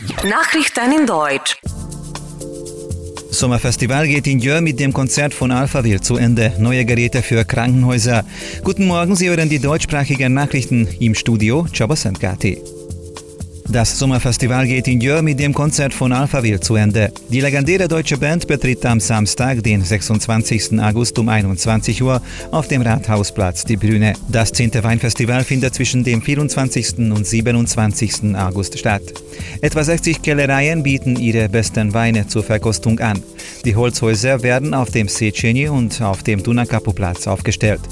Nachrichten in Deutsch. Sommerfestival geht in Jör mit dem Konzert von Alphaville zu Ende. Neue Geräte für Krankenhäuser. Guten Morgen, Sie hören die deutschsprachigen Nachrichten im Studio. Chabasentgati. Das Sommerfestival geht in Jör mit dem Konzert von Alphaville zu Ende. Die legendäre deutsche Band betritt am Samstag, den 26. August um 21 Uhr auf dem Rathausplatz die Bühne. Das 10. Weinfestival findet zwischen dem 24. und 27. August statt. Etwa 60 Kellereien bieten ihre besten Weine zur Verkostung an. Die Holzhäuser werden auf dem Seceni und auf dem Dunakapu-Platz aufgestellt.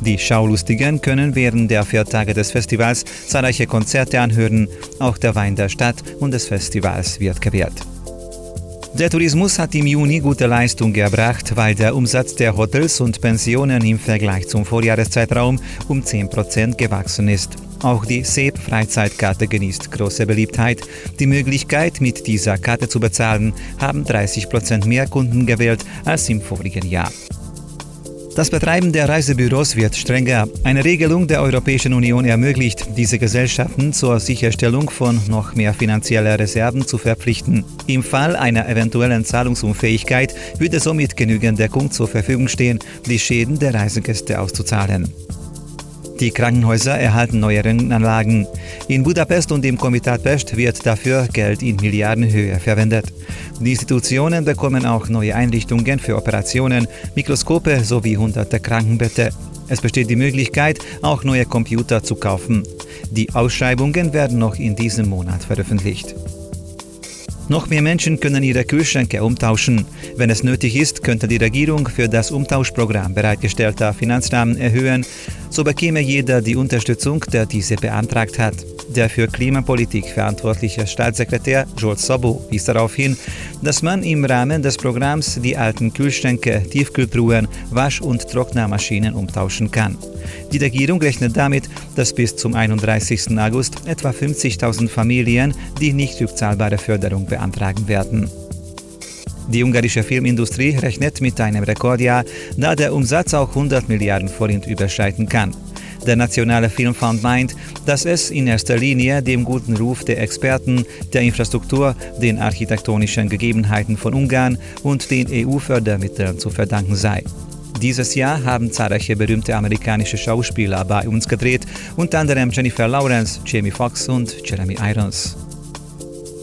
Die Schaulustigen können während der vier Tage des Festivals zahlreiche Konzerte anhören. Auch der Wein der Stadt und des Festivals wird gewährt. Der Tourismus hat im Juni gute Leistung gebracht, weil der Umsatz der Hotels und Pensionen im Vergleich zum Vorjahreszeitraum um 10% gewachsen ist. Auch die SEP-Freizeitkarte genießt große Beliebtheit. Die Möglichkeit, mit dieser Karte zu bezahlen, haben 30% mehr Kunden gewählt als im vorigen Jahr. Das Betreiben der Reisebüros wird strenger. Eine Regelung der Europäischen Union ermöglicht, diese Gesellschaften zur Sicherstellung von noch mehr finanzieller Reserven zu verpflichten. Im Fall einer eventuellen Zahlungsunfähigkeit würde somit genügend Deckung zur Verfügung stehen, die Schäden der Reisegäste auszuzahlen. Die Krankenhäuser erhalten neue Röntgenanlagen. In Budapest und im Komitat Pest wird dafür Geld in Milliardenhöhe verwendet. Die Institutionen bekommen auch neue Einrichtungen für Operationen, Mikroskope sowie hunderte Krankenbette. Es besteht die Möglichkeit, auch neue Computer zu kaufen. Die Ausschreibungen werden noch in diesem Monat veröffentlicht. Noch mehr Menschen können ihre Kühlschränke umtauschen. Wenn es nötig ist, könnte die Regierung für das Umtauschprogramm bereitgestellter Finanzrahmen erhöhen. So bekäme jeder die Unterstützung, der diese beantragt hat. Der für Klimapolitik verantwortliche Staatssekretär Joel Sabo wies darauf hin, dass man im Rahmen des Programms die alten Kühlschränke, Tiefkühltruhen, Wasch- und Trocknermaschinen umtauschen kann. Die Regierung rechnet damit, dass bis zum 31. August etwa 50.000 Familien die nicht rückzahlbare Förderung beantragen werden. Die ungarische Filmindustrie rechnet mit einem Rekordjahr, da der Umsatz auch 100 Milliarden Forint überschreiten kann. Der Nationale Filmfonds meint, dass es in erster Linie dem guten Ruf der Experten, der Infrastruktur, den architektonischen Gegebenheiten von Ungarn und den EU-Fördermitteln zu verdanken sei. Dieses Jahr haben zahlreiche berühmte amerikanische Schauspieler bei uns gedreht, unter anderem Jennifer Lawrence, Jamie Foxx und Jeremy Irons.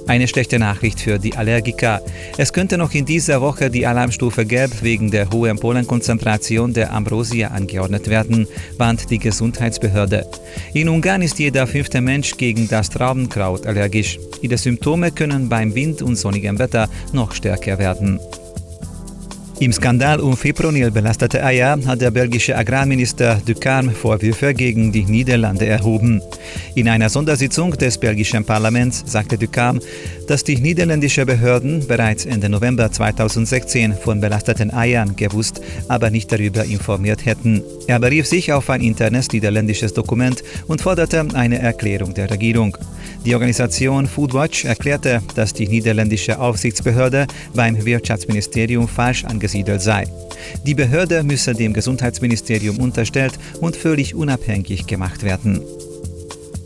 Eine schlechte Nachricht für die Allergiker. Es könnte noch in dieser Woche die Alarmstufe Gelb wegen der hohen Pollenkonzentration der Ambrosia angeordnet werden, warnt die Gesundheitsbehörde. In Ungarn ist jeder fünfte Mensch gegen das Traubenkraut allergisch. Die Symptome können beim Wind und sonnigem Wetter noch stärker werden. Im Skandal um Fipronil belastete Eier hat der belgische Agrarminister Ducarme Vorwürfe gegen die Niederlande erhoben. In einer Sondersitzung des belgischen Parlaments sagte Ducarme, dass die niederländischen Behörden bereits Ende November 2016 von belasteten Eiern gewusst, aber nicht darüber informiert hätten. Er berief sich auf ein internes niederländisches Dokument und forderte eine Erklärung der Regierung. Die Organisation Foodwatch erklärte, dass die niederländische Aufsichtsbehörde beim Wirtschaftsministerium falsch angesiedelt sei. Die Behörde müsse dem Gesundheitsministerium unterstellt und völlig unabhängig gemacht werden.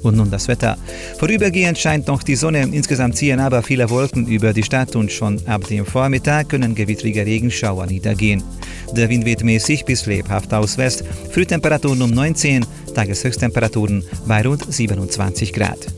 Und nun das Wetter. Vorübergehend scheint noch die Sonne, insgesamt ziehen aber viele Wolken über die Stadt und schon ab dem Vormittag können gewittrige Regenschauer niedergehen. Der Wind weht mäßig bis lebhaft aus West, Frühtemperaturen um 19, Tageshöchsttemperaturen bei rund 27 Grad.